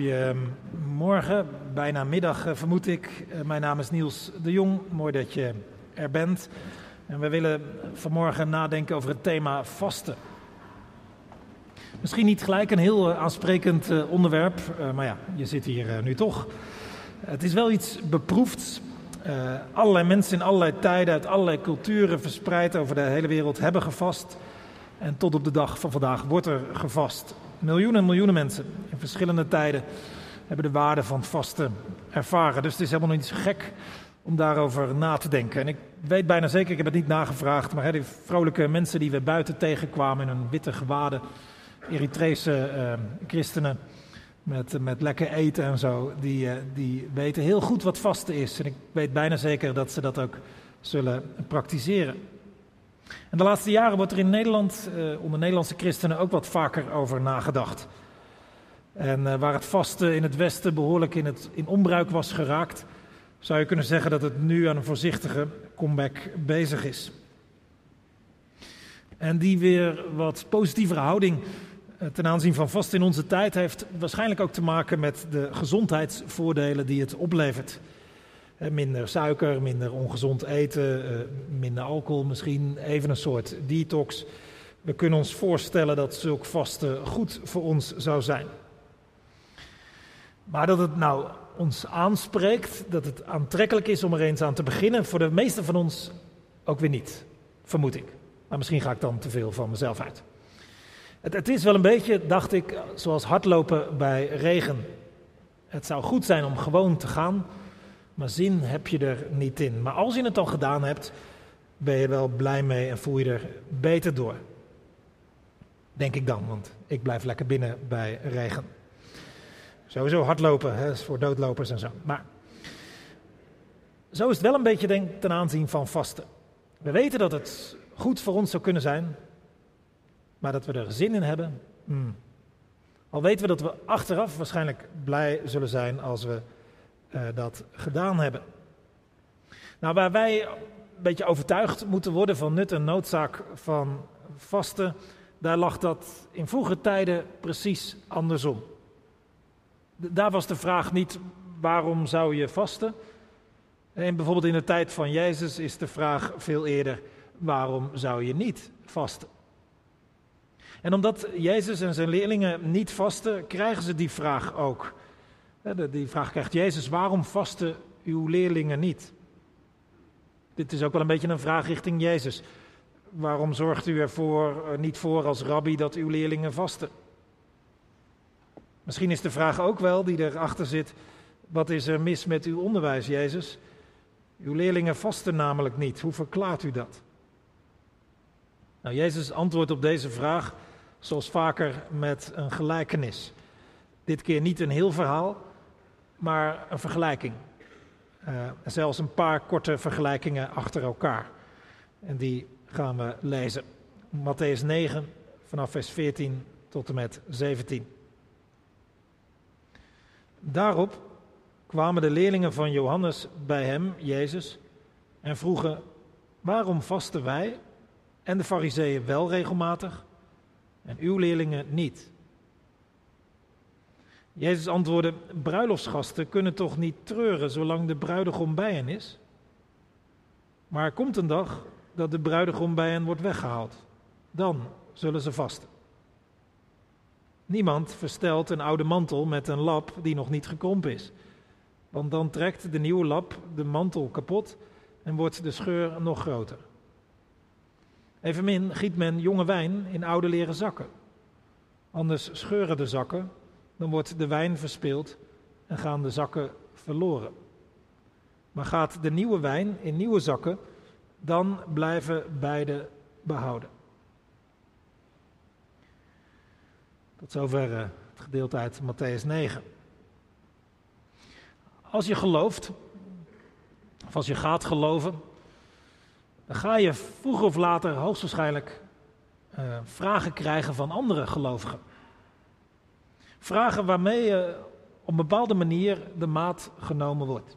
Goedemorgen, bijna middag eh, vermoed ik. Eh, Mijn naam is Niels de Jong, mooi dat je er bent. En we willen vanmorgen nadenken over het thema vasten. Misschien niet gelijk een heel eh, aansprekend onderwerp, maar ja, je zit hier nu toch. Het is wel iets beproefds. Allerlei mensen in allerlei tijden, uit allerlei culturen verspreid over de hele wereld hebben gevast. En tot op de dag van vandaag wordt er gevast. Miljoenen en miljoenen mensen in verschillende tijden hebben de waarde van vasten ervaren. Dus het is helemaal niet zo gek om daarover na te denken. En ik weet bijna zeker, ik heb het niet nagevraagd, maar hè, die vrolijke mensen die we buiten tegenkwamen in hun witte gewaden, Eritrese eh, christenen met, met lekker eten en zo, die, eh, die weten heel goed wat vasten is. En ik weet bijna zeker dat ze dat ook zullen praktiseren. En de laatste jaren wordt er in Nederland, eh, onder Nederlandse christenen, ook wat vaker over nagedacht. En eh, waar het vasten in het Westen behoorlijk in, het, in onbruik was geraakt, zou je kunnen zeggen dat het nu aan een voorzichtige comeback bezig is. En die weer wat positievere houding eh, ten aanzien van vasten in onze tijd heeft waarschijnlijk ook te maken met de gezondheidsvoordelen die het oplevert. Minder suiker, minder ongezond eten, eh, minder alcohol misschien, even een soort detox. We kunnen ons voorstellen dat zulk vasten goed voor ons zou zijn. Maar dat het nou ons aanspreekt, dat het aantrekkelijk is om er eens aan te beginnen, voor de meeste van ons ook weer niet, vermoed ik. Maar misschien ga ik dan te veel van mezelf uit. Het, het is wel een beetje, dacht ik, zoals hardlopen bij regen. Het zou goed zijn om gewoon te gaan, maar zin heb je er niet in. Maar als je het dan gedaan hebt, ben je wel blij mee en voel je er beter door. Denk ik dan, want ik blijf lekker binnen bij regen. Sowieso hardlopen, hè, voor doodlopers en zo. Maar zo is het wel een beetje denk, ten aanzien van vasten. We weten dat het goed voor ons zou kunnen zijn, maar dat we er zin in hebben. hmm. Al weten we dat we achteraf waarschijnlijk blij zullen zijn als we eh, dat gedaan hebben. Nou, waar wij een beetje overtuigd moeten worden van nut en noodzaak van vasten, daar lag dat in vroege tijden precies andersom. Daar was de vraag niet waarom zou je vasten? En bijvoorbeeld in de tijd van Jezus is de vraag veel eerder waarom zou je niet vasten? En omdat Jezus en zijn leerlingen niet vasten, krijgen ze die vraag ook. Die vraag krijgt Jezus, waarom vasten uw leerlingen niet? Dit is ook wel een beetje een vraag richting Jezus. Waarom zorgt u ervoor eh, niet voor als rabbi dat uw leerlingen vasten? Misschien is de vraag ook wel die erachter zit, wat is er mis met uw onderwijs, Jezus? Uw leerlingen vasten namelijk niet. Hoe verklaart u dat? Nou, Jezus antwoordt op deze vraag zoals vaker met een gelijkenis. Dit keer niet een heel verhaal, maar een vergelijking. Eh, zelfs een paar korte vergelijkingen achter elkaar. En die gaan we lezen. Matthäus 9, vanaf vers 14 tot en met 17. Daarop kwamen de leerlingen van Johannes bij hem, Jezus, en vroegen: Waarom vasten wij en de Fariseeën wel regelmatig en uw leerlingen niet? Jezus antwoordde: Bruiloftsgasten kunnen toch niet treuren zolang de bruidegom bij hen is? Maar er komt een dag dat de bruidegom bij hen wordt weggehaald. Dan zullen ze vasten. Niemand verstelt een oude mantel met een lap die nog niet gekrompen is. Want dan trekt de nieuwe lap de mantel kapot en wordt de scheur nog groter. Evenmin giet men jonge wijn in oude leren zakken. Anders scheuren de zakken, dan wordt de wijn verspild en gaan de zakken verloren. Maar gaat de nieuwe wijn in nieuwe zakken, dan blijven beide behouden. Tot zover eh, het gedeelte uit Matthäus 9. Als je gelooft, of als je gaat geloven, dan ga je vroeger of later hoogstwaarschijnlijk eh, vragen krijgen van andere gelovigen. Vragen waarmee je op een bepaalde manier de maat genomen wordt.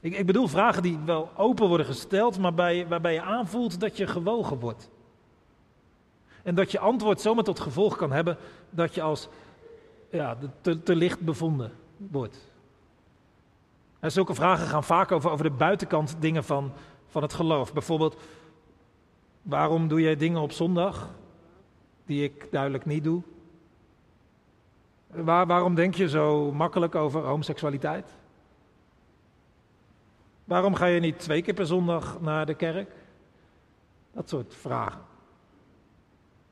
Ik, ik bedoel vragen die wel open worden gesteld, maar bij, waarbij je aanvoelt dat je gewogen wordt. En dat je antwoord zomaar tot gevolg kan hebben dat je als ja, te, te licht bevonden wordt. En zulke vragen gaan vaak over, over de buitenkant dingen van, van het geloof. Bijvoorbeeld, waarom doe jij dingen op zondag die ik duidelijk niet doe? Waar, waarom denk je zo makkelijk over homoseksualiteit? Waarom ga je niet twee keer per zondag naar de kerk? Dat soort vragen.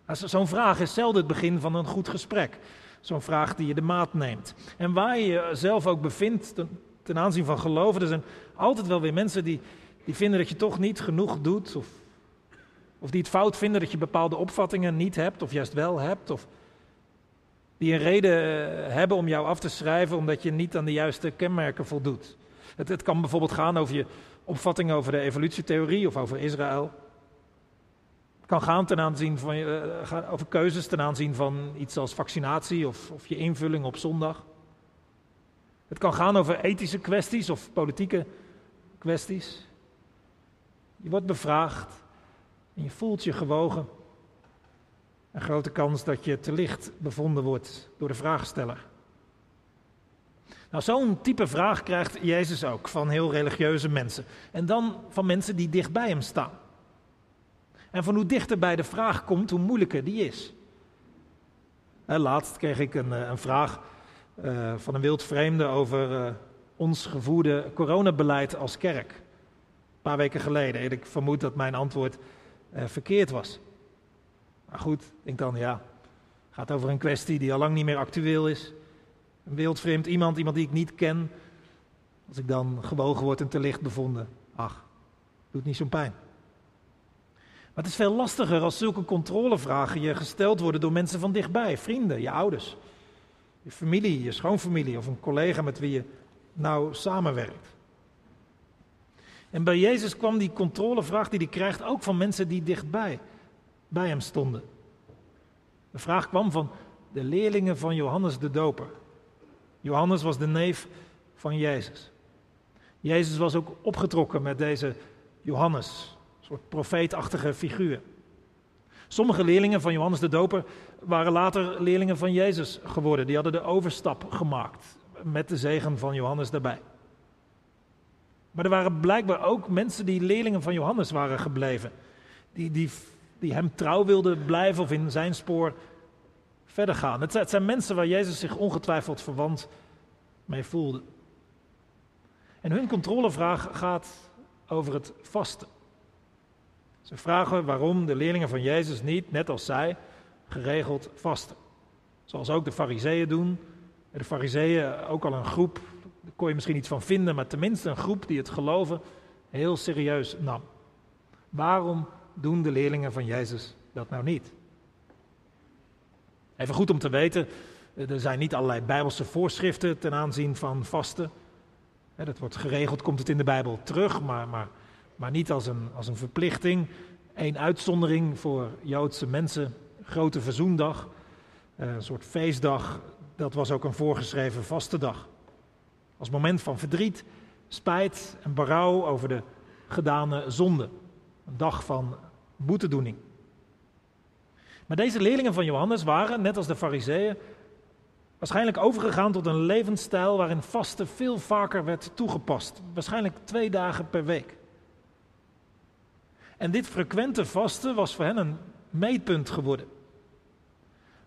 Zo'n vraag is zelden het begin van een goed gesprek. Zo'n vraag die je de maat neemt. En waar je jezelf ook bevindt ten, aanzien van geloven, er zijn altijd wel weer mensen die, die vinden dat je toch niet genoeg doet. Of, of die het fout vinden dat je bepaalde opvattingen niet hebt, of juist wel hebt. Of die een reden eh, hebben om jou af te schrijven omdat je niet aan de juiste kenmerken voldoet. Het, het kan bijvoorbeeld gaan over je opvatting over de evolutietheorie of over Israël. Het kan gaan ten aanzien van, uh, over keuzes ten aanzien van iets als vaccinatie of, of je invulling op zondag. Het kan gaan over ethische kwesties of politieke kwesties. Je wordt bevraagd en je voelt je gewogen. Een grote kans dat je te licht bevonden wordt door de vraagsteller. Nou, zo'n type vraag krijgt Jezus ook van heel religieuze mensen. En dan van mensen die dicht bij hem staan. En van hoe dichter bij de vraag komt, hoe moeilijker die is. laatst kreeg ik een, eh, een vraag uh, van een wildvreemde over uh, ons gevoerde coronabeleid als kerk. Een paar weken geleden. En ik vermoed dat mijn antwoord verkeerd was. Maar goed, denk dan, ja, gaat over een kwestie die al lang niet meer actueel is. Een wildvreemd iemand, iemand die ik niet ken. Als ik dan gewogen word en te licht bevonden, ach, doet niet zo'n pijn. Maar het is veel lastiger als zulke controlevragen je gesteld worden door mensen van dichtbij, vrienden, je ouders, je familie, je schoonfamilie of een collega met wie je nou samenwerkt. En bij Jezus kwam die controlevraag die hij krijgt ook van mensen die dichtbij bij hem stonden. De vraag kwam van de leerlingen van Johannes de Doper. Johannes was de neef van Jezus. Jezus was ook opgetrokken met deze Johannes, een soort profeetachtige figuur. Sommige leerlingen van Johannes de Doper waren later leerlingen van Jezus geworden. Die hadden de overstap gemaakt met de zegen van Johannes daarbij. Maar er waren blijkbaar ook mensen die leerlingen van Johannes waren gebleven. Die, die die hem trouw wilden blijven of in zijn spoor verder gaan. Het zijn mensen waar Jezus zich ongetwijfeld verwant mee voelde. En hun controlevraag gaat over het vasten. Ze vragen waarom de leerlingen van Jezus niet, net als zij, geregeld vasten. Zoals ook de fariseeën doen. De fariseeën ook al een groep, daar kon je misschien iets van vinden, maar tenminste een groep die het geloven heel serieus nam. Waarom doen de leerlingen van Jezus dat nou niet? Even goed om te weten, er zijn niet allerlei bijbelse voorschriften ten aanzien van vasten. Dat wordt geregeld, komt het in de Bijbel terug, maar, maar, maar niet als een, als een verplichting. Eén uitzondering voor Joodse mensen, grote verzoendag, een soort feestdag, dat was ook een voorgeschreven vaste dag. Als moment van verdriet, spijt en berouw over de gedane zonde. Een dag van boetedoening. Maar deze leerlingen van Johannes waren, net als de Fariseeën, waarschijnlijk overgegaan tot een levensstijl waarin vasten veel vaker werd toegepast. Waarschijnlijk twee dagen per week. En dit frequente vasten was voor hen een meetpunt geworden.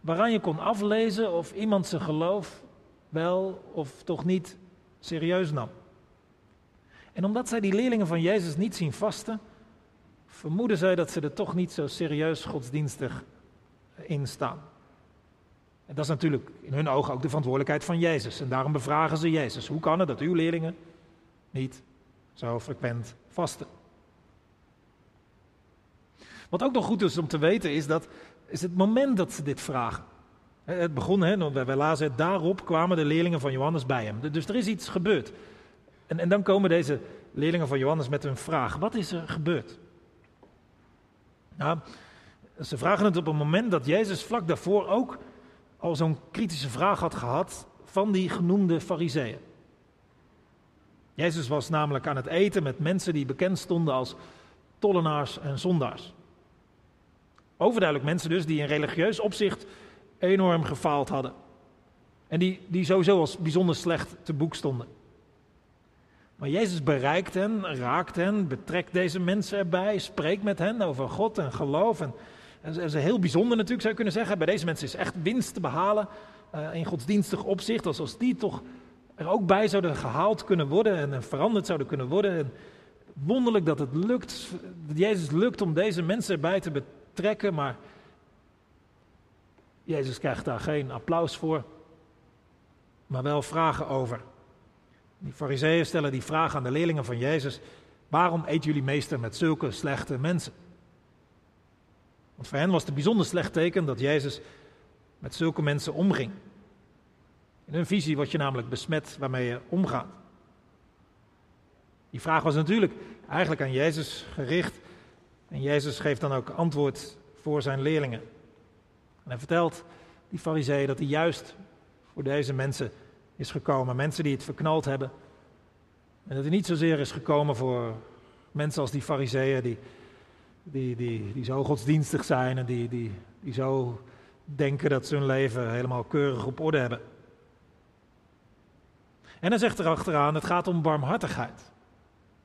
Waaraan je kon aflezen of iemand zijn geloof wel of toch niet serieus nam. En omdat zij die leerlingen van Jezus niet zien vasten, vermoeden zij dat ze er toch niet zo serieus godsdienstig in staan. En dat is natuurlijk in hun ogen ook de verantwoordelijkheid van Jezus. En daarom bevragen ze Jezus. Hoe kan het dat uw leerlingen niet zo frequent vasten? Wat ook nog goed is om te weten is dat is het moment dat ze dit vragen. Het begon, hè, wij lazen het, daarop kwamen de leerlingen van Johannes bij hem. Dus er is iets gebeurd. En, en dan komen deze leerlingen van Johannes met een vraag. Wat is er gebeurd? Nou, ze vragen het op een moment dat Jezus vlak daarvoor ook al zo'n kritische vraag had gehad van die genoemde fariseeën. Jezus was namelijk aan het eten met mensen die bekend stonden als tollenaars en zondaars. Overduidelijk mensen dus die in religieus opzicht enorm gefaald hadden. En die, die sowieso als bijzonder slecht te boek stonden. Maar Jezus bereikt hen, raakt hen, betrekt deze mensen erbij, spreekt met hen over God en geloof. En, dat is heel bijzonder natuurlijk, zou je kunnen zeggen. Bij deze mensen is echt winst te behalen uh, in godsdienstig opzicht. Als, als die toch er ook bij zouden gehaald kunnen worden en, veranderd zouden kunnen worden. En wonderlijk dat het lukt, dat Jezus lukt om deze mensen erbij te betrekken, maar Jezus krijgt daar geen applaus voor, maar wel vragen over. Die fariseeën stellen die vraag aan de leerlingen van Jezus, waarom eet jullie meester met zulke slechte mensen? Want voor hen was het een bijzonder slecht teken dat Jezus met zulke mensen omging. In hun visie word je namelijk besmet waarmee je omgaat. Die vraag was natuurlijk eigenlijk aan Jezus gericht. En Jezus geeft dan ook antwoord voor zijn leerlingen. En hij vertelt die fariseeën dat hij juist voor deze mensen is gekomen. Mensen die het verknald hebben. En dat hij niet zozeer is gekomen voor mensen als die fariseeën die, die, die, die zo godsdienstig zijn en die, die, die zo denken dat ze hun leven helemaal keurig op orde hebben. En hij zegt erachteraan, het gaat om barmhartigheid.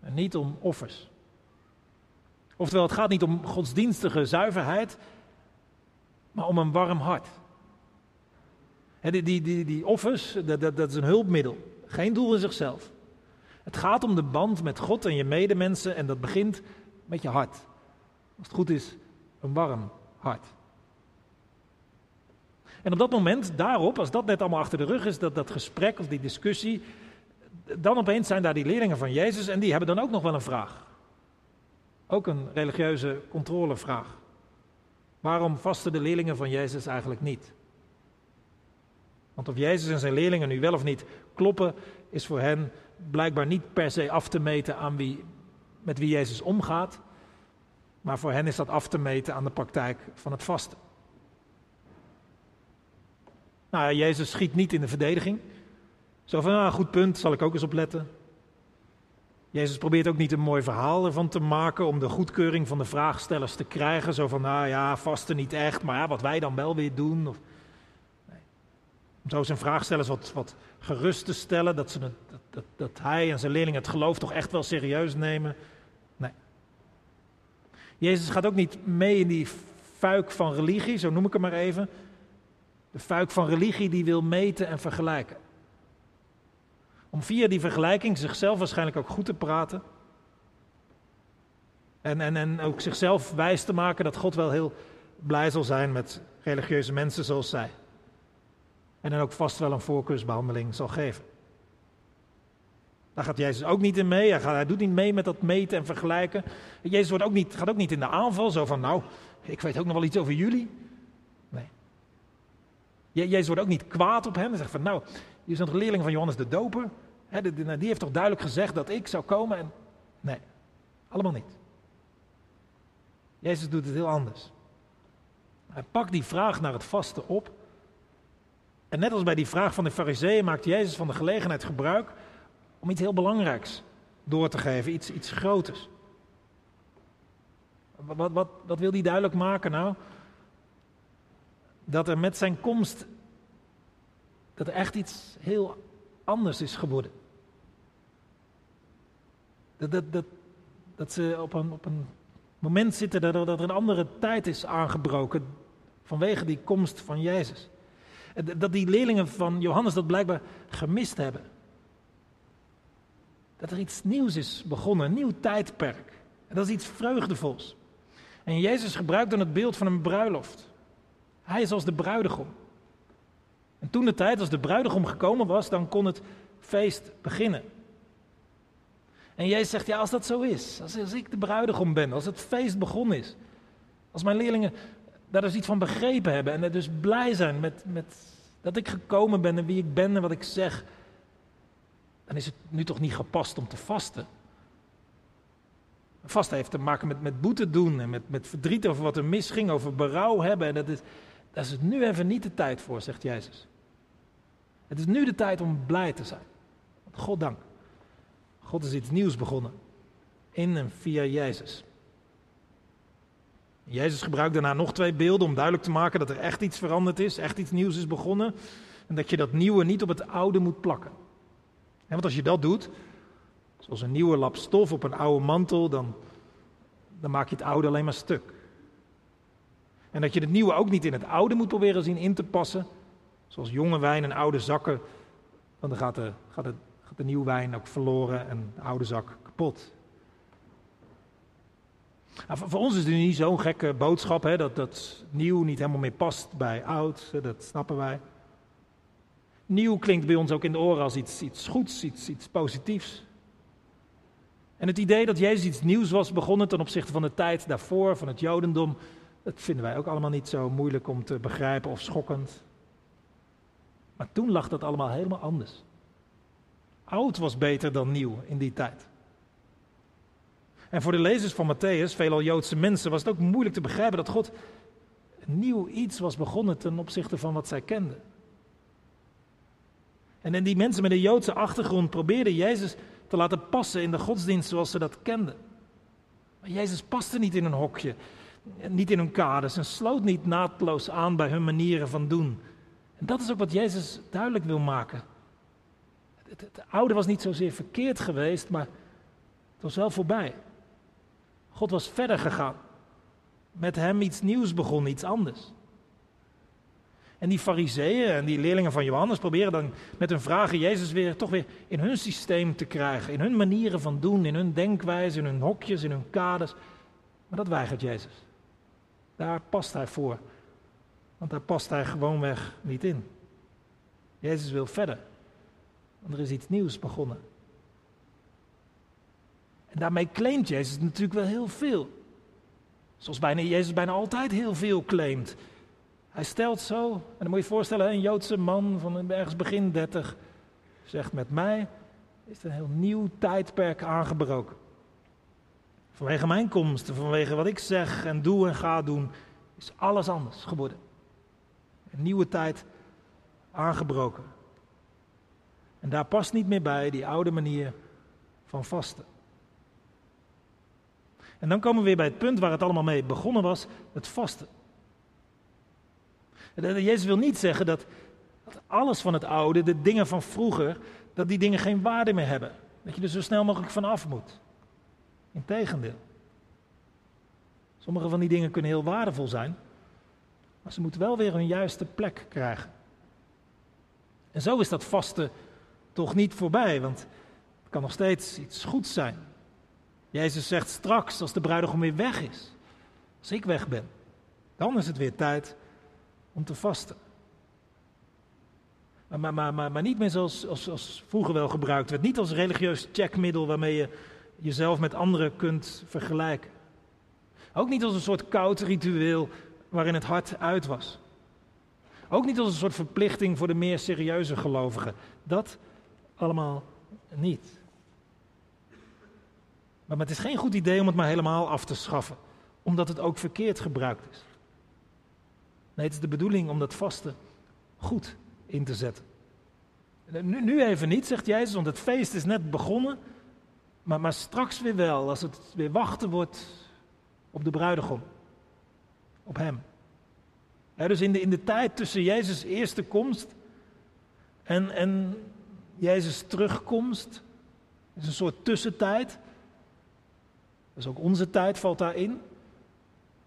En niet om offers. Oftewel, het gaat niet om godsdienstige zuiverheid, maar om een warm hart. Die, die, die, offers, dat, dat, dat is een hulpmiddel. Geen doel in zichzelf. Het gaat om de band met God en je medemensen en dat begint met je hart. Als het goed is, een warm hart. En op dat moment, daarop, als dat net allemaal achter de rug is, dat, dat gesprek of die discussie, dan opeens zijn daar die leerlingen van Jezus en die hebben dan ook nog wel een vraag. Ook een religieuze controlevraag. Waarom vasten de leerlingen van Jezus eigenlijk niet? Want of Jezus en zijn leerlingen nu wel of niet kloppen, is voor hen blijkbaar niet per se af te meten aan wie, met wie Jezus omgaat, maar voor hen is dat af te meten aan de praktijk van het vasten. Nou Jezus schiet niet in de verdediging. Zo van, ah, goed punt, zal ik ook eens opletten. Jezus probeert ook niet een mooi verhaal ervan te maken om de goedkeuring van de vraagstellers te krijgen. Zo van, nou ja, vasten niet echt, maar ja, wat wij dan wel weer doen. Of. Om zo zijn vraagstellers wat, wat gerust te stellen, dat, ze dat, dat, dat hij en zijn leerlingen het geloof toch echt wel serieus nemen. Nee. Jezus gaat ook niet mee in die fuik van religie, zo noem ik hem maar even. De fuik van religie die wil meten en vergelijken. Om via die vergelijking zichzelf waarschijnlijk ook goed te praten. En, en, en ook zichzelf wijs te maken dat God wel heel blij zal zijn met religieuze mensen zoals zij. En dan ook vast wel een voorkeursbehandeling zal geven. Daar gaat Jezus ook niet in mee. Hij, gaat, hij doet niet mee met dat meten en vergelijken. Jezus wordt ook niet, gaat ook niet in de aanval, zo van nou, ik weet ook nog wel iets over jullie. Nee. Jezus wordt ook niet kwaad op hem. Hij zegt van nou, je bent een leerling van Johannes de Doper. Die heeft toch duidelijk gezegd dat ik zou komen? En... Nee, allemaal niet. Jezus doet het heel anders. Hij pakt die vraag naar het vaste op. En net als bij die vraag van de fariseeën maakt Jezus van de gelegenheid gebruik om iets heel belangrijks door te geven, iets, iets groters. Wat, wat, wat, wil hij duidelijk maken nou? Dat er met zijn komst, dat er echt iets heel anders is geworden. Dat, dat, dat, dat ze op een, op een moment zitten dat dat er een andere tijd is aangebroken vanwege die komst van Jezus. Dat die leerlingen van Johannes dat blijkbaar gemist hebben. Dat er iets nieuws is begonnen, een nieuw tijdperk. En dat is iets vreugdevols. En Jezus gebruikt dan het beeld van een bruiloft. Hij is als de bruidegom. En toen de tijd, als de bruidegom gekomen was, dan kon het feest beginnen. En Jezus zegt, ja, als dat zo is, als, als ik de bruidegom ben, als het feest begonnen is, als mijn leerlingen daar dus iets van begrepen hebben en er dus blij zijn met, met dat ik gekomen ben en wie ik ben en wat ik zeg, dan is het nu toch niet gepast om te vasten. Vasten heeft te maken met, met boete doen en met, met verdriet over wat er misging, over berouw hebben. En dat is, daar is het nu even niet de tijd voor, zegt Jezus. Het is nu de tijd om blij te zijn. God dank. God is iets nieuws begonnen. In en via Jezus. Jezus gebruikt daarna nog twee beelden om duidelijk te maken dat er echt iets veranderd is, echt iets nieuws is begonnen. En dat je dat nieuwe niet op het oude moet plakken. want als je dat doet, zoals een nieuwe lap stof op een oude mantel, dan, dan maak je het oude alleen maar stuk. En dat je het nieuwe ook niet in het oude moet proberen zien in te passen. Zoals jonge wijn en oude zakken. Want dan gaat gaat gaat de nieuwe wijn ook verloren en de oude zak kapot. Nou, voor, ons is het niet zo'n gekke boodschap hè, dat, dat nieuw niet helemaal meer past bij oud. Dat snappen wij. Nieuw klinkt bij ons ook in de oren als iets, iets goeds, iets, iets positiefs. En het idee dat Jezus iets nieuws was begonnen ten opzichte van de tijd daarvoor, van het Jodendom, dat vinden wij ook allemaal niet zo moeilijk om te begrijpen of schokkend. Maar toen lag dat allemaal helemaal anders. Oud was beter dan nieuw in die tijd. En voor de lezers van Matthäus, veelal Joodse mensen, was het ook moeilijk te begrijpen dat God nieuw iets was begonnen ten opzichte van wat zij kenden. En die mensen met een Joodse achtergrond probeerden Jezus te laten passen in de godsdienst zoals ze dat kenden. Maar Jezus paste niet in een hokje, niet in hun kaders en sloot niet naadloos aan bij hun manieren van doen. En dat is ook wat Jezus duidelijk wil maken. Het, het oude was niet zozeer verkeerd geweest, maar het was wel voorbij. God was verder gegaan. Met hem iets nieuws begon, iets anders. En die fariseeën en die leerlingen van Johannes proberen dan met hun vragen Jezus weer toch weer in hun systeem te krijgen. In hun manieren van doen, in hun denkwijze, in hun hokjes, in hun kaders. Maar dat weigert Jezus. Daar past hij voor. Want daar past hij gewoonweg niet in. Jezus wil verder. Want er is iets nieuws begonnen. En daarmee claimt Jezus natuurlijk wel heel veel. Zoals bijna, Jezus bijna altijd heel veel claimt. Hij stelt zo, en dan moet je je voorstellen, een Joodse man van ergens begin 30 zegt met mij is een heel nieuw tijdperk aangebroken. Vanwege mijn komst, vanwege wat ik zeg en doe en ga doen, is alles anders geworden. Een nieuwe tijd aangebroken. En daar past niet meer bij die oude manier van vasten. En dan komen we weer bij het punt waar het allemaal mee begonnen was, het vasten. Jezus wil niet zeggen dat, alles van het oude, de dingen van vroeger, dat die dingen geen waarde meer hebben. Dat je er zo snel mogelijk van af moet. Integendeel. Sommige van die dingen kunnen heel waardevol zijn, maar ze moeten wel weer hun juiste plek krijgen. En zo is dat vasten toch niet voorbij, want het kan nog steeds iets goeds zijn. Jezus zegt straks, als de bruidegom weer weg is, als ik weg ben, dan is het weer tijd om te vasten. Maar, maar, maar, maar niet meer zoals als, als vroeger wel gebruikt werd. Niet als religieus checkmiddel waarmee je jezelf met anderen kunt vergelijken. Ook niet als een soort koud ritueel waarin het hart uit was. Ook niet als een soort verplichting voor de meer serieuze gelovigen. Dat allemaal niet. Maar het is geen goed idee om het maar helemaal af te schaffen, omdat het ook verkeerd gebruikt is. Nee, het is de bedoeling om dat vasten goed in te zetten. Nu, nu even niet, zegt Jezus, want het feest is net begonnen. Maar, maar straks weer wel, als het weer wachten wordt op de bruidegom. Op hem. dus in de, in de tijd tussen Jezus' eerste komst en, en Jezus' terugkomst, is een soort tussentijd. Dus ook onze tijd valt daarin.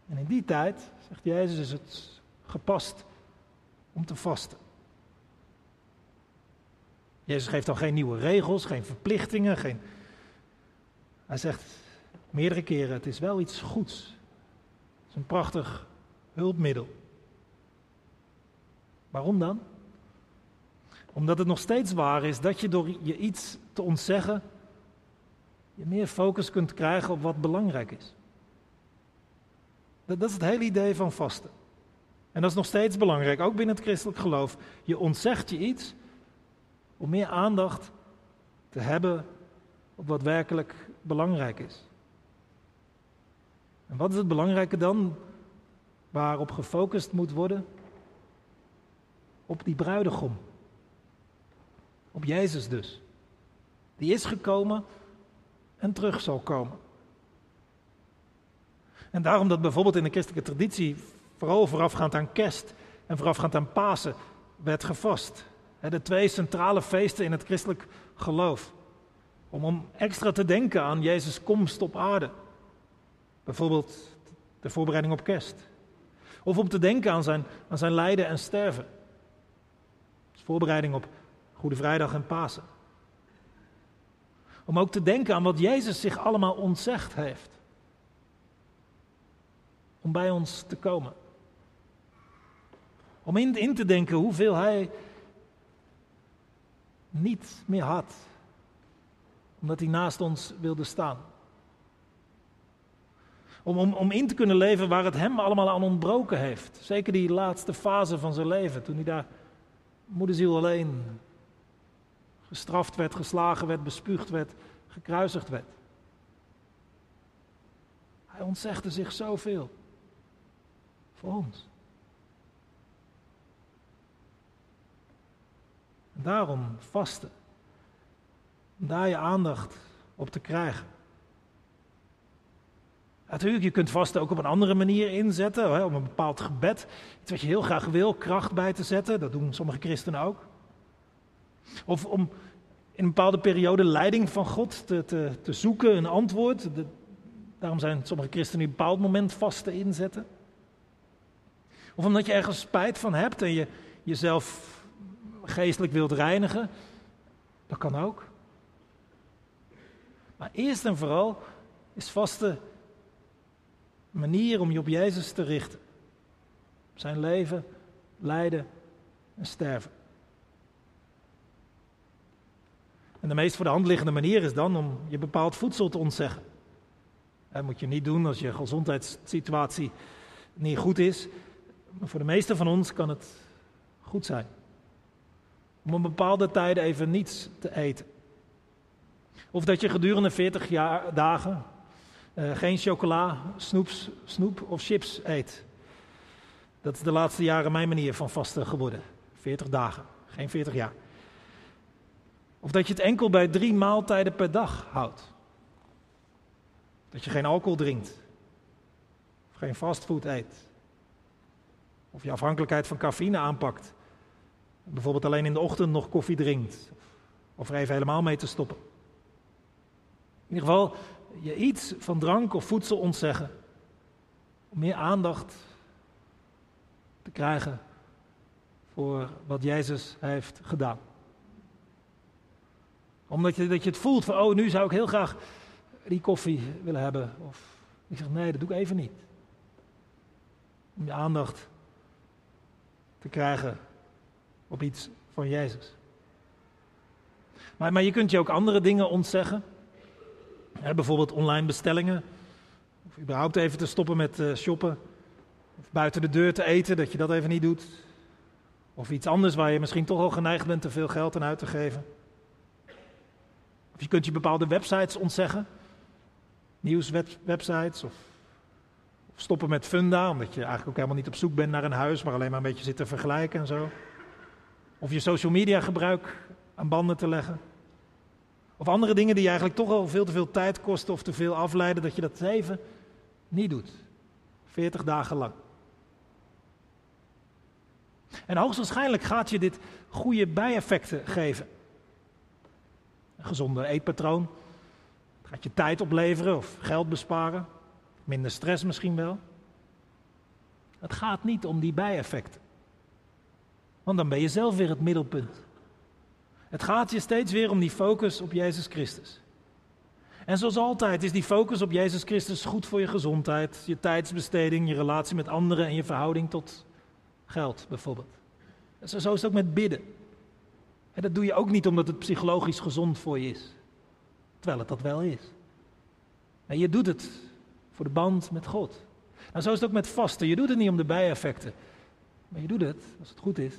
En in die tijd, zegt Jezus, is het gepast om te vasten. Jezus geeft dan geen nieuwe regels, geen verplichtingen. Geen... Hij zegt meerdere keren: het is wel iets goeds. Het is een prachtig hulpmiddel. Waarom dan? Omdat het nog steeds waar is dat je door je iets te ontzeggen, je meer focus kunt krijgen op wat belangrijk is. Dat, dat is het hele idee van vasten. En dat is nog steeds belangrijk, ook binnen het christelijk geloof. Je ontzegt je iets om meer aandacht te hebben op wat werkelijk belangrijk is. En wat is het belangrijke dan waarop gefocust moet worden? Op die bruidegom. Op Jezus dus. Die is gekomen en terug zal komen. En daarom dat bijvoorbeeld in de christelijke traditie vooral voorafgaand aan kerst en voorafgaand aan Pasen, werd gevast. De twee centrale feesten in het christelijk geloof. Om, om extra te denken aan Jezus' komst op aarde. Bijvoorbeeld de voorbereiding op kerst. Of om te denken aan zijn, aan zijn lijden en sterven. voorbereiding op Goede Vrijdag en Pasen. Om ook te denken aan wat Jezus zich allemaal ontzegd heeft. Om bij ons te komen. Om in, in te denken hoeveel hij niet meer had. Omdat hij naast ons wilde staan. Om, om, om in te kunnen leven waar het hem allemaal aan ontbroken heeft. Zeker die laatste fase van zijn leven, toen hij daar moederziel alleen gestraft werd, geslagen werd, bespuugd werd, gekruisigd werd. Hij ontzegde zich zoveel voor ons. En daarom vasten. Om daar je aandacht op te krijgen. Natuurlijk, je kunt vasten ook op een andere manier inzetten, hè, om een bepaald gebed, iets wat je heel graag wil, kracht bij te zetten. Dat doen sommige christenen ook. Of om in een bepaalde periode leiding van God te, te, te zoeken, een antwoord. daarom zijn sommige christenen een bepaald moment vasten inzetten. Of omdat je ergens spijt van hebt en je jezelf geestelijk wilt reinigen. Dat kan ook. Maar eerst en vooral is vasten een manier om je op Jezus te richten. Zijn leven, lijden en sterven. En de meest voor de hand liggende manier is dan om je bepaald voedsel te ontzeggen. Dat moet je niet doen als je gezondheidssituatie niet goed is. Maar voor de meeste van ons kan het goed zijn. Om een bepaalde tijden even niets te eten. Of dat je gedurende 40 jaar, dagen uh, geen chocola, snoeps, snoep of chips eet. Dat is de laatste jaren mijn manier van vasten geworden. 40 dagen, geen 40 jaar. Of dat je het enkel bij drie maaltijden per dag houdt. Dat je geen alcohol drinkt. Of geen fastfood eet. Of je afhankelijkheid van cafeïne aanpakt. Bijvoorbeeld alleen in de ochtend nog koffie drinkt. Of er even helemaal mee te stoppen. In ieder geval je iets van drank of voedsel ontzeggen. Om meer aandacht te krijgen voor wat Jezus heeft gedaan. Omdat je, dat je het voelt van, oh nu zou ik heel graag die koffie willen hebben. Of ik zeg, nee, dat doe ik even niet. Om je aandacht te krijgen op iets van Jezus. Maar, maar je kunt je ook andere dingen ontzeggen. bijvoorbeeld online bestellingen. Of überhaupt even te stoppen met uh, shoppen. Of buiten de deur te eten, dat je dat even niet doet. Of iets anders waar je misschien toch al geneigd bent te veel geld aan uit te geven. Of je kunt je bepaalde websites ontzeggen. Nieuwswebsites of stoppen met funda, omdat je eigenlijk ook helemaal niet op zoek bent naar een huis, maar alleen maar een beetje zit te vergelijken en zo. Of je social media gebruik aan banden te leggen. Of andere dingen die je eigenlijk toch al veel te veel tijd kosten of te veel afleiden, dat je dat even niet doet. 40 dagen lang. En hoogstwaarschijnlijk gaat je dit goede bijeffecten geven. Een gezonde eetpatroon. Het gaat je tijd opleveren of geld besparen. Minder stress misschien wel. Het gaat niet om die bijeffecten. Want dan ben je zelf weer het middelpunt. Het gaat je steeds weer om die focus op Jezus Christus. En zoals altijd is die focus op Jezus Christus goed voor je gezondheid, je tijdsbesteding, je relatie met anderen en je verhouding tot geld bijvoorbeeld. Zo is het ook met bidden. En dat doe je ook niet omdat het psychologisch gezond voor je is. Terwijl het dat wel is. En je doet het voor de band met God. Nou, zo is het ook met vasten. Je doet het niet om de bijeffecten. Maar je doet het, als het goed is,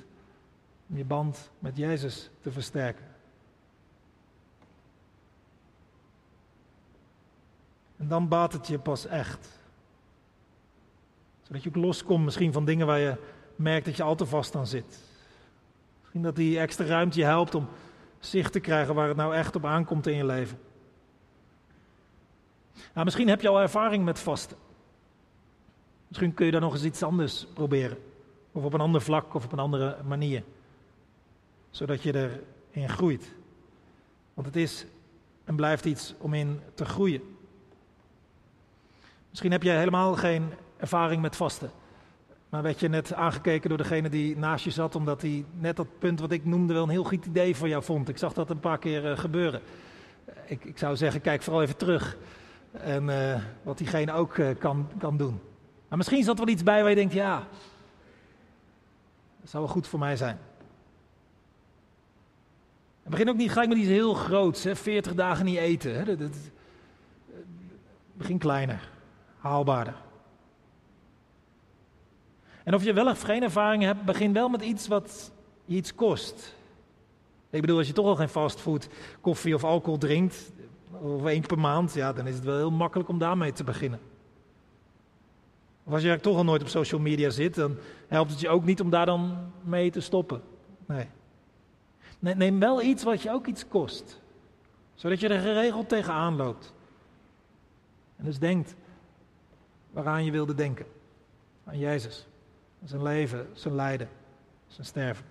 om je band met Jezus te versterken. En dan baat het je pas echt. Zodat je ook loskomt misschien van dingen waar je merkt dat je al te vast aan zit. Dat die extra ruimte je helpt om zicht te krijgen waar het nou echt op aankomt in je leven. Nou, misschien heb je al ervaring met vasten. Misschien kun je dan nog eens iets anders proberen. Of op een ander vlak of op een andere manier. zodat je erin groeit. Want het is en blijft iets om in te groeien. Misschien heb je helemaal geen ervaring met vasten. Maar werd je net aangekeken door degene die naast je zat, omdat hij net dat punt wat ik noemde wel een heel goed idee voor jou vond. Ik zag dat een paar keer uh, gebeuren. Ik, ik, zou zeggen, kijk vooral even terug. En uh, wat diegene ook kan, kan doen. Maar misschien zat er wel iets bij waar je denkt, ja, dat zou wel goed voor mij zijn. En begin ook niet gelijk met iets heel groots, hè? 40 dagen niet eten. Hè? Dat, begin kleiner, haalbaarder. En of je wel of geen ervaring hebt, begin wel met iets wat je iets kost. Ik bedoel, als je toch al geen fastfood, koffie of alcohol drinkt, of één per maand, ja, dan is het wel heel makkelijk om daarmee te beginnen. Of als je toch al nooit op social media zit, dan helpt het je ook niet om daar dan mee te stoppen. Nee. Neem wel iets wat je ook iets kost, zodat je er geregeld tegenaan loopt. En dus denkt waaraan je wilde denken. Aan Jezus, zijn leven, zijn lijden, zijn sterven.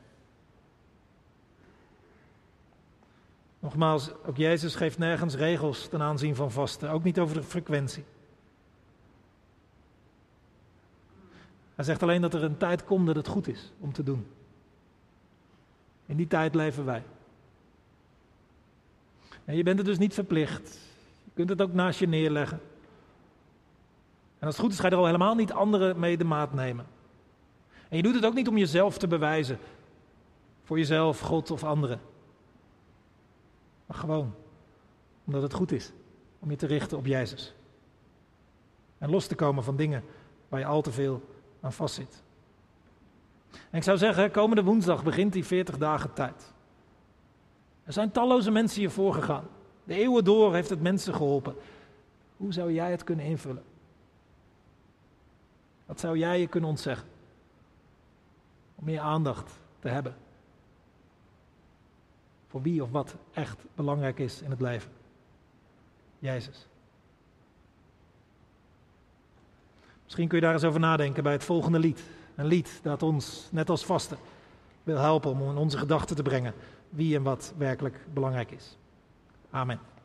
Nogmaals, ook Jezus geeft nergens regels ten aanzien van vasten, ook niet over de frequentie. Hij zegt alleen dat er een tijd komt dat het goed is om te doen. In die tijd leven wij. En je bent het dus niet verplicht. Je kunt het ook naast je neerleggen. En als het goed is, ga je er al helemaal niet anderen mee de maat nemen. En je doet het ook niet om jezelf te bewijzen. Voor jezelf, God of anderen. Maar gewoon omdat het goed is om je te richten op Jezus. En los te komen van dingen waar je al te veel aan vastzit. En ik zou zeggen, komende woensdag begint die 40 dagen tijd. Er zijn talloze mensen hiervoor gegaan. De eeuwen door heeft het mensen geholpen. Hoe zou jij het kunnen invullen? Wat zou jij je kunnen ontzeggen? Om meer aandacht te hebben. Voor wie of wat echt belangrijk is in het leven. Jezus. Misschien kun je daar eens over nadenken bij het volgende lied. Een lied dat ons, net als vasten, wil helpen om in onze gedachten te brengen wie en wat werkelijk belangrijk is. Amen.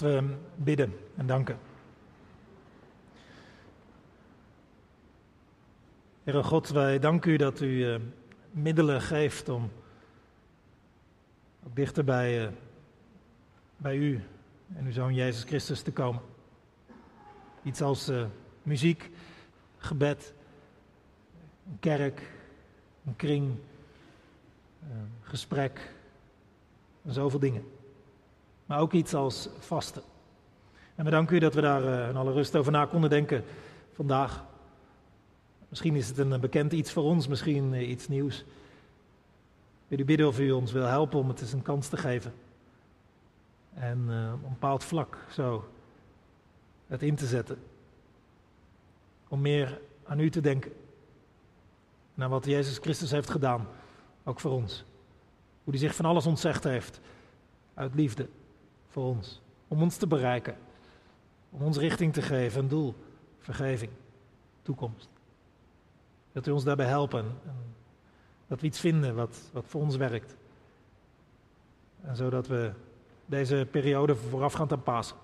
Laten we bidden en danken. Heere God, wij danken u dat u eh, middelen geeft om ook dichter bij, eh, bij u en uw Zoon Jezus Christus te komen. Iets als eh, muziek, gebed, een kerk, een kring, gesprek, en zoveel dingen. Maar ook iets als vasten. En we danken u dat we daar eh, in alle rust over na konden denken vandaag. Misschien is het een eh, bekend iets voor ons, misschien eh, iets nieuws. Wil u bidden of u ons wil helpen om het eens een kans te geven. En eh, op een bepaald vlak zo het in te zetten. Om meer aan u te denken. Naar wat Jezus Christus heeft gedaan, ook voor ons. Hoe hij zich van alles ontzegd heeft, uit liefde voor ons. Om ons te bereiken. Om ons richting te geven, een doel, vergeving, toekomst. Dat u ons daarbij helpen. En dat we iets vinden wat, wat voor ons werkt. En zodat we deze periode voorafgaand aan Pasen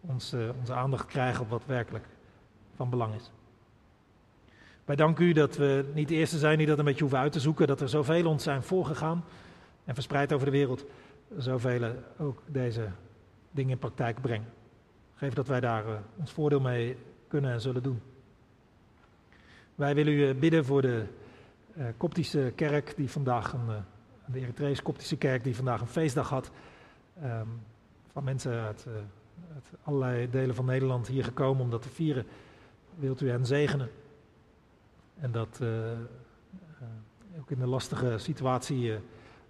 ons, eh, onze aandacht krijgen op wat werkelijk van belang is. Wij danken u dat we niet de eerste zijn die dat een beetje hoeven uit te zoeken, dat er zoveel ons zijn voorgegaan en verspreid over de wereld, zoveel ook deze dingen in praktijk brengen. Geef dat wij daar eh, ons voordeel mee kunnen en zullen doen. Wij willen u eh, bidden voor de eh, Koptische kerk die vandaag een, de Eritrees Koptische kerk die vandaag een feestdag had. ehm, van mensen uit, allerlei delen van Nederland hier gekomen om dat te vieren. Wilt u hen zegenen? En dat ook in de lastige situatie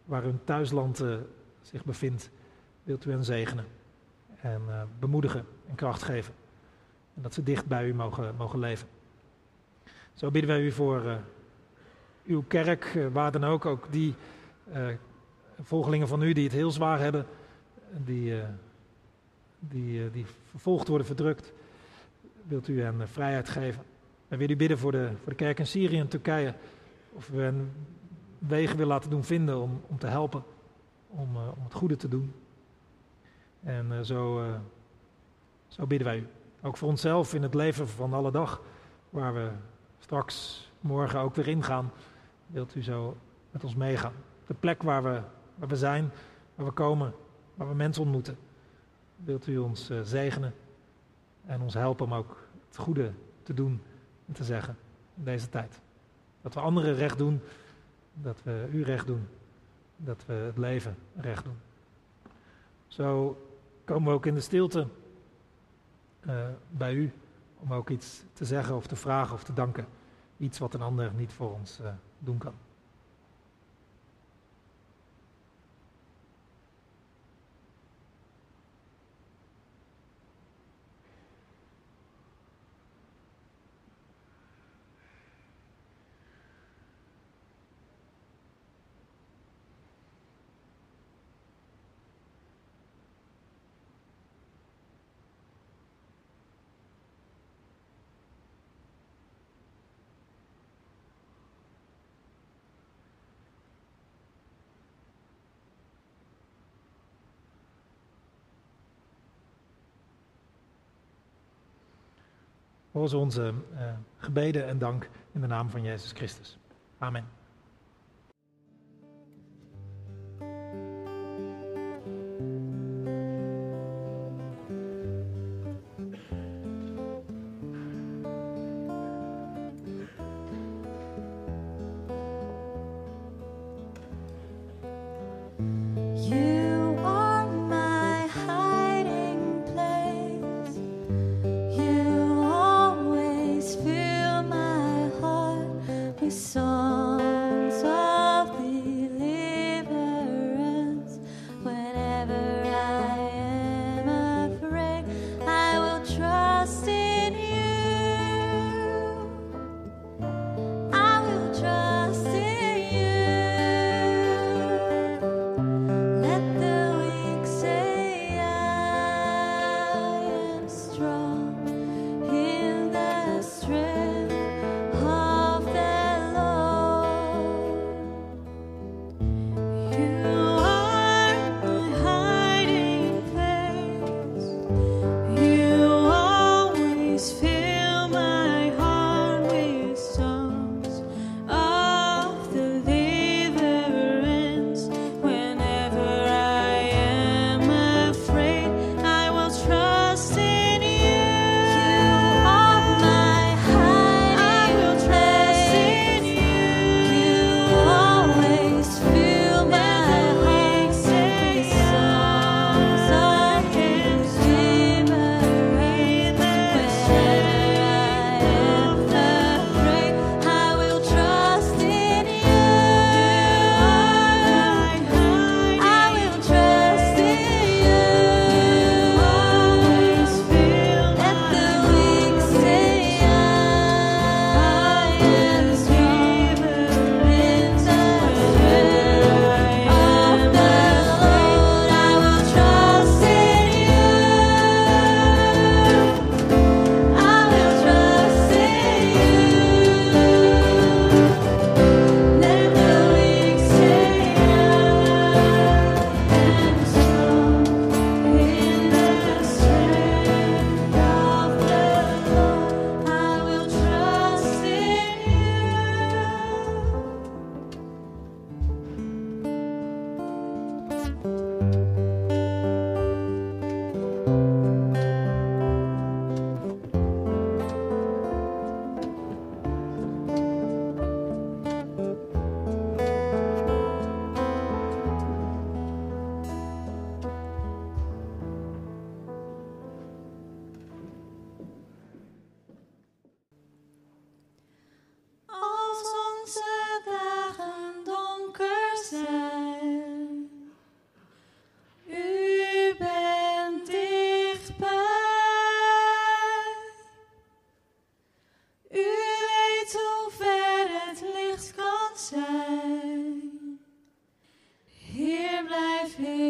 waar hun thuisland zich bevindt, wilt u hen zegenen. En eh, bemoedigen en kracht geven. En dat ze dicht bij u mogen, mogen leven. Zo bidden wij u voor eh, uw kerk, eh, waar dan ook, ook die volgelingen van u die het heel zwaar hebben, die, die, die vervolgd worden, verdrukt. Wilt u hen vrijheid geven? Wij willen u bidden voor de, voor de kerk in Syrië en Turkije. Of we hen wegen willen laten doen vinden om, om te helpen, om, eh, om het goede te doen. En eh, zo, eh, zo bidden wij u. Ook voor onszelf in het leven van alle dag, waar we straks morgen ook weer ingaan. Wilt u zo met ons meegaan? De plek waar we, waar we zijn, waar we komen, waar we mensen ontmoeten. Wilt u ons zegenen en ons helpen om ook het goede te doen en te zeggen in deze tijd. Dat we anderen recht doen, dat we u recht doen, dat we het leven recht doen. Zo komen we ook in de stilte eh, bij u om ook iets te zeggen of te vragen of te danken. Iets wat een ander niet voor ons eh, doen kan. Hoor ze onze eh, gebeden en dank in de naam van Jezus Christus. Amen. change.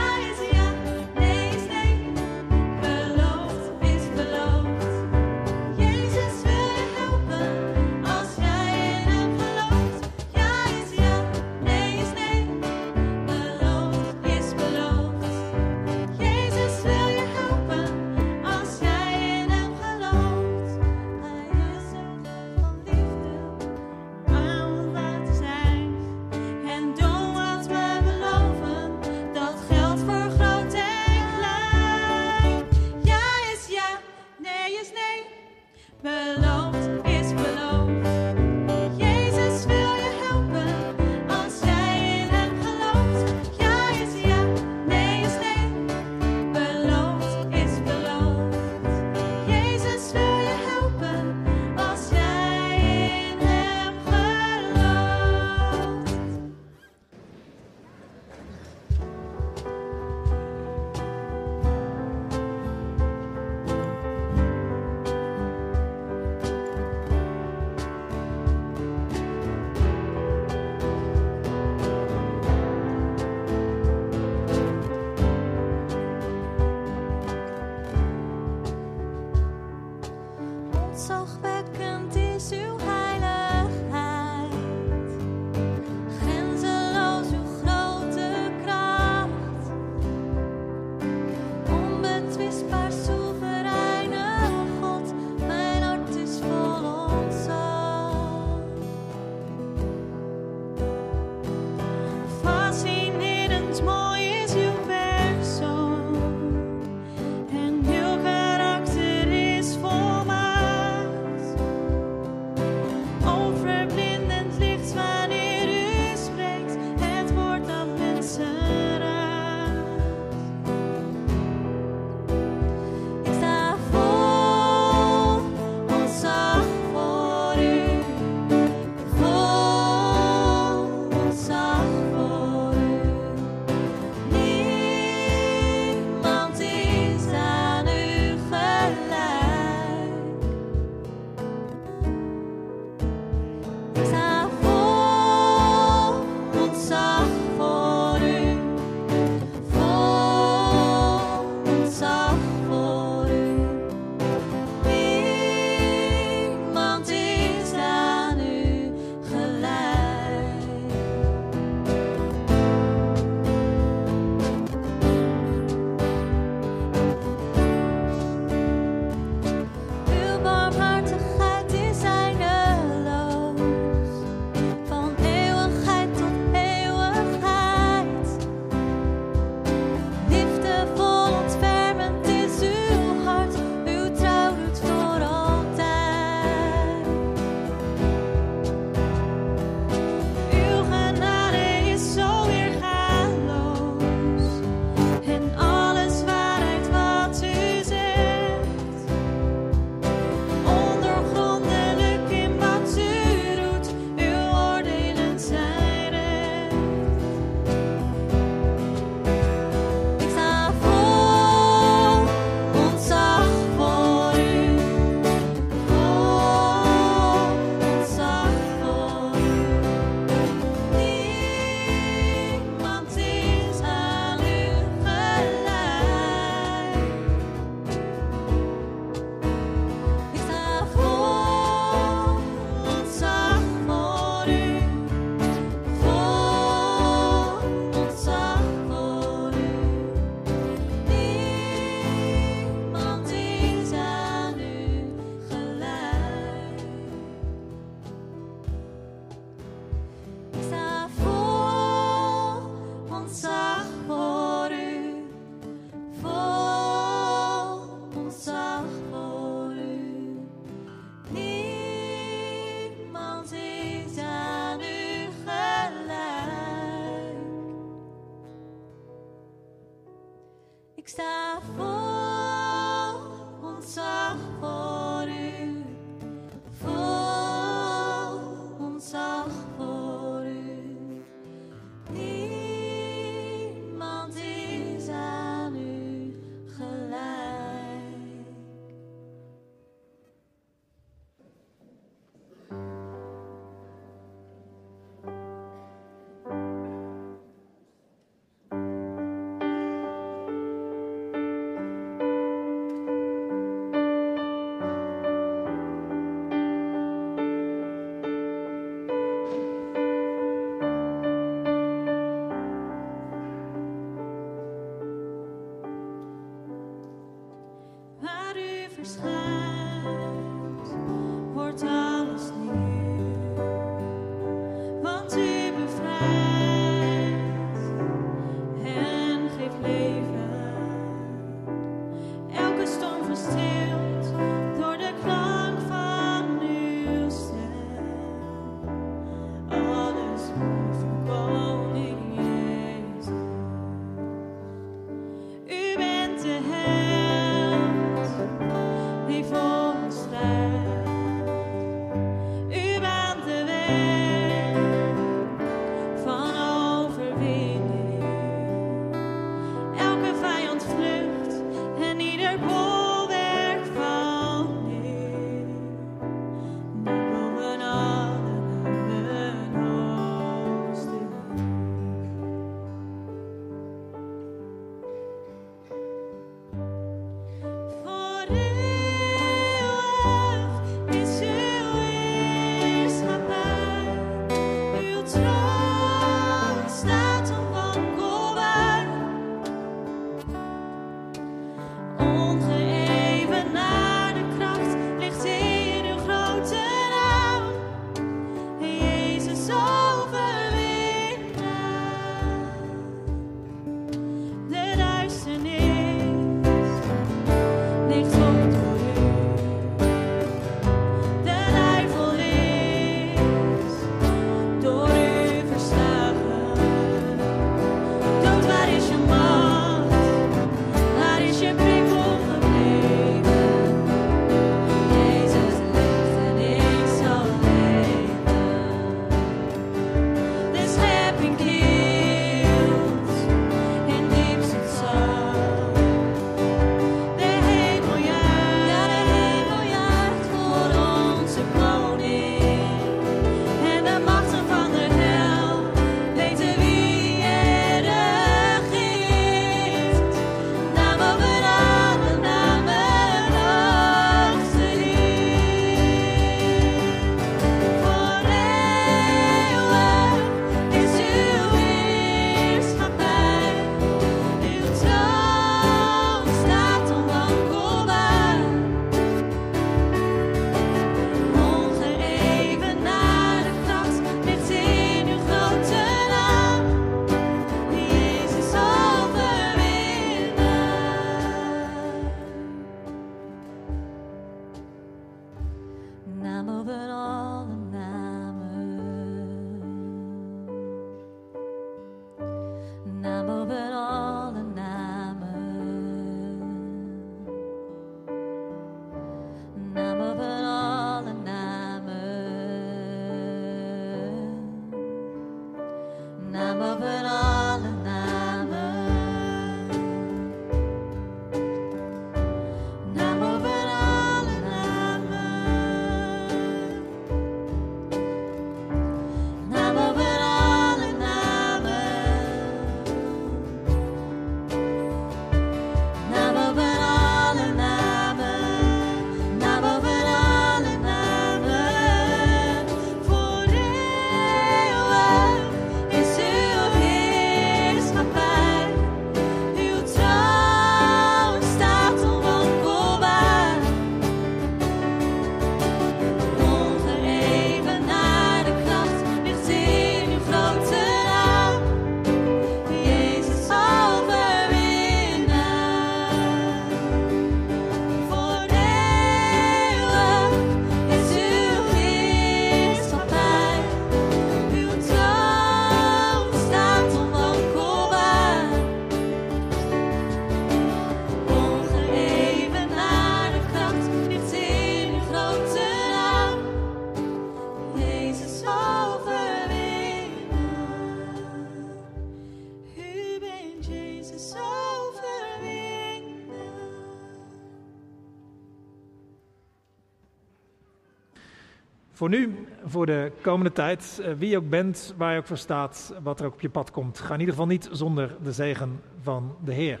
Voor nu, voor de komende tijd, eh, wie je ook bent, waar je ook voor staat, wat er ook op je pad komt, ga in ieder geval niet zonder de zegen van de Heer.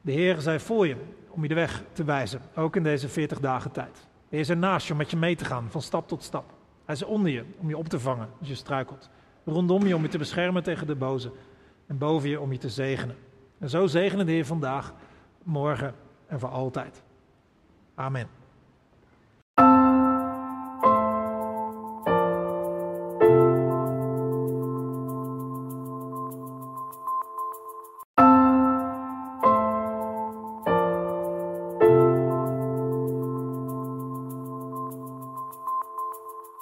De Heer zij voor je om je de weg te wijzen, ook in deze 40 dagen tijd. De Heer is naast je om met je mee te gaan, van stap tot stap. Hij is onder je om je op te vangen als je struikelt. Rondom je om je te beschermen tegen de boze. En boven je om je te zegenen. En zo zegenen de Heer vandaag, morgen en voor altijd. Amen.